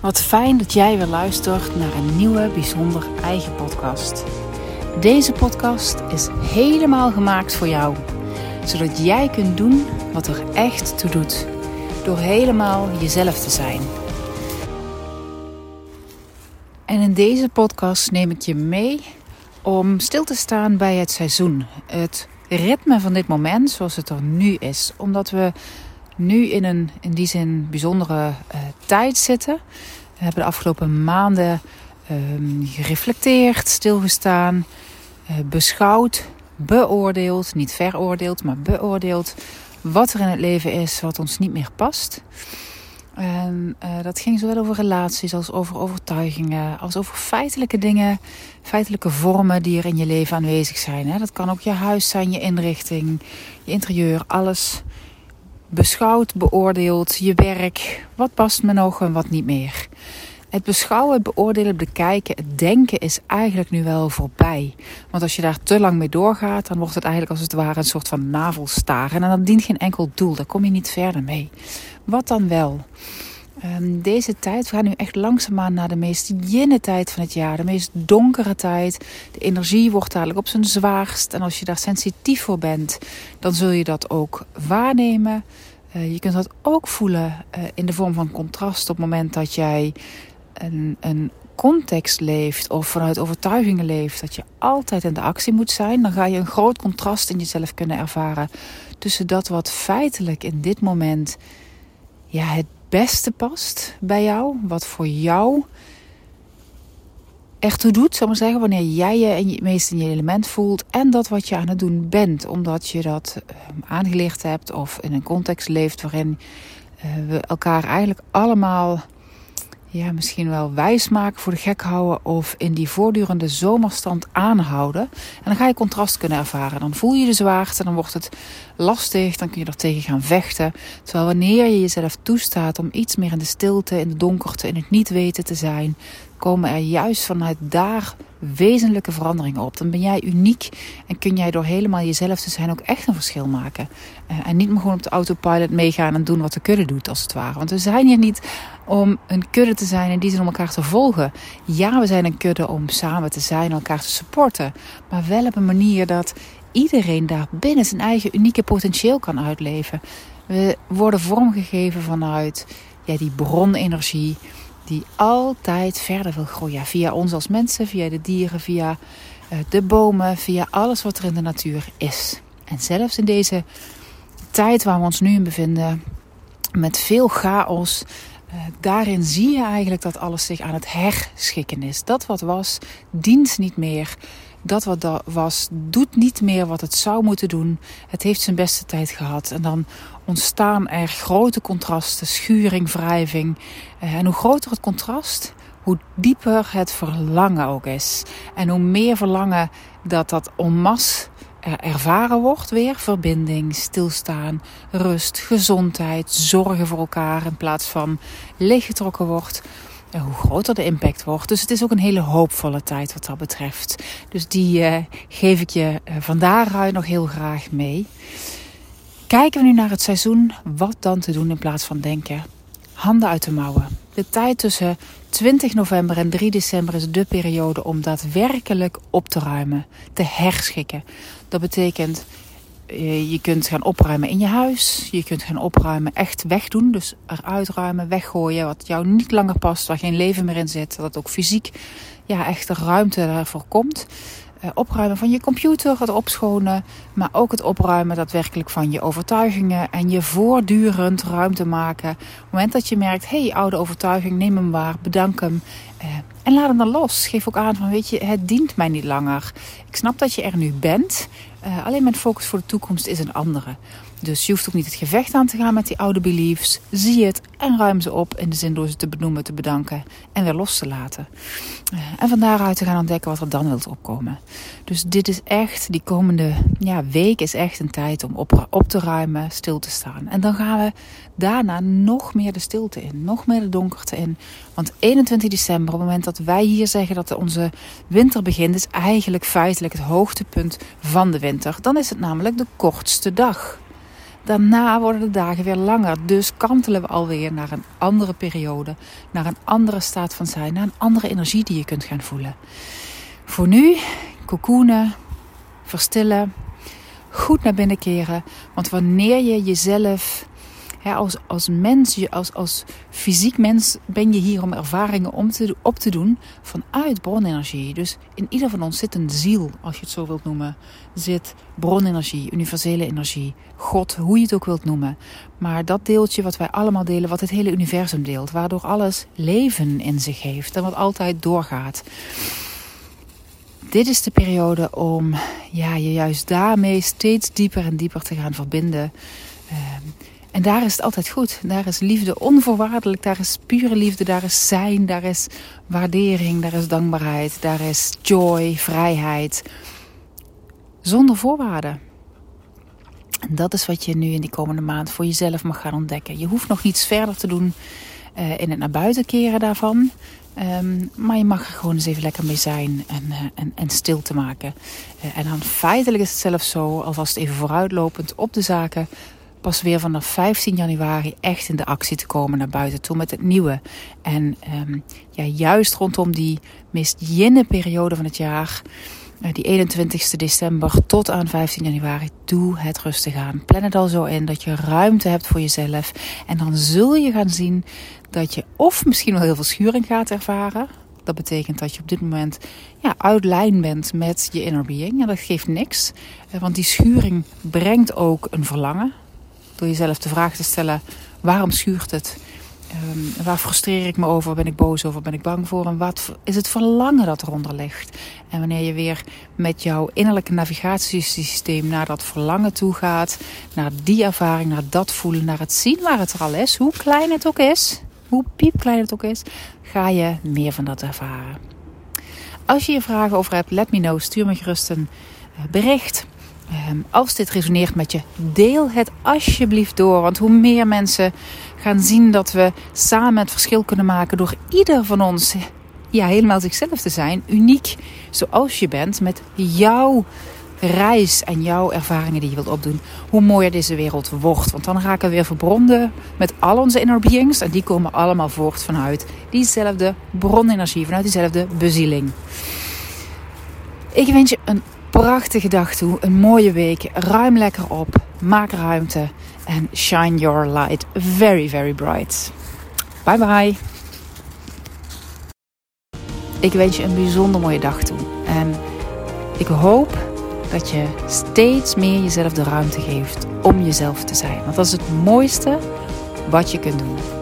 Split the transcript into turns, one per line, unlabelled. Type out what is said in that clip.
Wat fijn dat jij weer luistert naar een nieuwe bijzonder eigen podcast. Deze podcast is helemaal gemaakt voor jou, zodat jij kunt doen wat er echt toe doet, door helemaal jezelf te zijn. En in deze podcast neem ik je mee om stil te staan bij het seizoen, het ritme van dit moment zoals het er nu is, omdat we nu in een in die zin bijzondere uh, tijd zitten. We hebben de afgelopen maanden um, gereflecteerd, stilgestaan, uh, beschouwd, beoordeeld, niet veroordeeld, maar beoordeeld wat er in het leven is wat ons niet meer past. En uh, dat ging zowel over relaties als over overtuigingen, als over feitelijke dingen, feitelijke vormen die er in je leven aanwezig zijn. Hè. Dat kan ook je huis zijn, je inrichting, je interieur, alles beschouwd, beoordeeld, je werk. Wat past me nog en wat niet meer. Het beschouwen, het beoordelen, bekijken, het denken is eigenlijk nu wel voorbij. Want als je daar te lang mee doorgaat, dan wordt het eigenlijk als het ware een soort van navelstaren. En dat dient geen enkel doel, daar kom je niet verder mee. Wat dan wel? Um, deze tijd, we gaan nu echt langzaamaan naar de meest jinne tijd van het jaar. De meest donkere tijd. De energie wordt dadelijk op zijn zwaarst. En als je daar sensitief voor bent, dan zul je dat ook waarnemen. Uh, je kunt dat ook voelen uh, in de vorm van contrast op het moment dat jij een, een context leeft of vanuit overtuigingen leeft dat je altijd in de actie moet zijn, dan ga je een groot contrast in jezelf kunnen ervaren tussen dat wat feitelijk in dit moment ja, het beste past bij jou, wat voor jou echt toe doet, zal maar zeggen, wanneer jij je je, meest in je element voelt en dat wat je aan het doen bent, omdat je dat uh, aangeleerd hebt of in een context leeft waarin uh, we elkaar eigenlijk allemaal ja, misschien wel wijs maken, voor de gek houden of in die voortdurende zomerstand aanhouden. En dan ga je contrast kunnen ervaren. Dan voel je de zwaarte, dan wordt het lastig, dan kun je er tegen gaan vechten. Terwijl wanneer je jezelf toestaat om iets meer in de stilte, in de donkerte, in het niet weten te zijn, komen er juist vanuit daar wezenlijke veranderingen op. Dan ben jij uniek en kun jij door helemaal jezelf te zijn ook echt een verschil maken. Uh, en niet maar gewoon op de autopilot meegaan en doen wat de kudde doet, als het ware. Want we zijn hier niet om een kudde te zijn en die zijn om elkaar te volgen. Ja, we zijn een kudde om samen te zijn, elkaar te supporten. Maar wel op een manier dat iedereen daar binnen zijn eigen unieke potentieel kan uitleven. We worden vormgegeven vanuit ja, die bronenergie die altijd verder wil groeien. Via ons als mensen, via de dieren, via uh, de bomen, via alles wat er in de natuur is. En zelfs in deze tijd waar we ons nu in bevinden, met veel chaos, uh, daarin zie je eigenlijk dat alles zich aan het herschikken is. Dat wat was, dient niet meer dat wat was, doet niet meer wat het zou moeten doen. Het heeft zijn beste tijd gehad. En dan ontstaan er grote contrasten, schuring, wrijving. Eh, en hoe groter het contrast, hoe dieper het verlangen ook is. En hoe meer verlangen dat dat onmas ervaren wordt weer. Verbinding, stilstaan, rust, gezondheid, zorgen voor elkaar in plaats van leeggetrokken wordt hoe groter de impact wordt. Dus het is ook een hele hoopvolle tijd wat dat betreft. Dus die uh, geef ik je uh, van daaruit nog heel graag mee. Kijken we nu naar het seizoen, wat dan te doen in plaats van denken? Handen uit de mouwen. De tijd tussen 20 november en 3 december is de periode om daadwerkelijk op te ruimen, te herschikken. Dat betekent eh, je kunt gaan opruimen in je huis. Je kunt gaan opruimen, echt wegdoen. Dus eruit ruimen, weggooien wat jou niet langer past, waar geen leven meer in zit. Dat ook fysiek ja, echt de ruimte daarvoor komt. Uh, opruimen van je computer, het opschonen, maar ook het opruimen daadwerkelijk van je overtuigingen en je voortdurend ruimte maken. Op het moment dat je merkt, hé, hey, oude overtuiging, neem hem waar, bedank hem uh, en laat hem dan los. Geef ook aan van, weet je, het dient mij niet langer. Ik snap dat je er nu bent, uh, alleen mijn focus voor de toekomst is een andere. Dus je hoeft ook niet het gevecht aan te gaan met die oude beliefs. Zie het en ruim ze op in de zin door ze te benoemen, te bedanken en weer los te laten. Uh, en van daaruit te gaan ontdekken wat er dan wilt opkomen. Dus dit is echt, die komende ja, week is echt een tijd om op, op te ruimen, stil te staan. En dan gaan we daarna nog meer de stilte in, nog meer de donkerte in. Want 21 december, op het moment dat wij hier zeggen dat onze winter begint, is eigenlijk feitelijk het hoogtepunt van de winter. Dan is het namelijk de kortste dag. Daarna worden de dagen weer langer. Dus kantelen we alweer naar een andere periode, naar een andere staat van zijn, naar een andere energie die je kunt gaan voelen. Voor nu, cocoonen, verstillen, goed naar binnen keren. Want wanneer je jezelf als, als mens, als, als fysiek mens, ben je hier om ervaringen om te, op te doen vanuit bronenergie. Dus in ieder van ons zit een ziel, als je het zo wilt noemen. Zit bronenergie, universele energie, God, hoe je het ook wilt noemen. Maar dat deeltje wat wij allemaal delen, wat het hele universum deelt, waardoor alles leven in zich heeft en wat altijd doorgaat. Dit is de periode om ja, je juist daarmee steeds dieper en dieper te gaan verbinden. Ehm, en daar is het altijd goed. Daar is liefde onvoorwaardelijk. Daar is pure liefde. Daar is zijn. Daar is waardering. Daar is dankbaarheid. Daar is joy, vrijheid. Zonder voorwaarden. En dat is wat je nu in die komende maand voor jezelf mag gaan ontdekken. Je hoeft nog niets verder te doen uh, in het naar buiten keren daarvan. Um, maar je mag er gewoon eens even lekker mee zijn en, uh, en, en, stil te maken. Uh, en dan feitelijk is het zelfs zo, alvast even vooruitlopend op de zaken, pas weer vanaf 15 januari echt in de actie te komen naar buiten toe met het nieuwe. En um, ja, juist rondom die meest jinne periode van het jaar, uh, die 21 december tot aan 15 januari, doe het rustig aan. Plan het al zo in dat je ruimte hebt voor jezelf. En dan zul je gaan zien dat je of misschien wel heel veel schuring gaat ervaren. Dat betekent dat je op dit moment ja, uit lijn bent met je inner being. En dat geeft niks. Uh, want die schuring brengt ook een verlangen. Door jezelf de vraag te stellen: waarom schuurt het? Um, waar frustreer ik me over? Ben ik boos over? Ben ik bang voor? En wat is het verlangen dat eronder ligt? En wanneer je weer met jouw innerlijke navigatiesysteem naar dat verlangen toe gaat, naar die ervaring, naar dat voelen, naar het zien waar het er al is, hoe klein het ook is, hoe piepklein het ook is, ga je meer van dat ervaren. Als je hier vragen over hebt, let me know. Stuur me gerust een eh, bericht. Um, als dit resoneert met je, deel het alsjeblieft door. Want hoe meer mensen gaan zien dat we samen het verschil kunnen maken door ieder van ons ja, helemaal zichzelf te zijn, uniek zoals je bent, met jouw reis en jouw ervaringen die je wilt opdoen, hoe mooier deze wereld wordt. Want dan raken we weer verbonden met al onze inner beings en die komen allemaal voort vanuit diezelfde bronenergie, vanuit diezelfde bezieling. Ik wens je een prachtige dag toe, een mooie week. Ruim lekker op, maak ruimte en shine your light very, very bright. Bye bye. Ik wens je een bijzonder mooie dag toe. En ik hoop dat je steeds meer jezelf de ruimte geeft om jezelf te zijn. Want dat is het mooiste wat je kunt doen.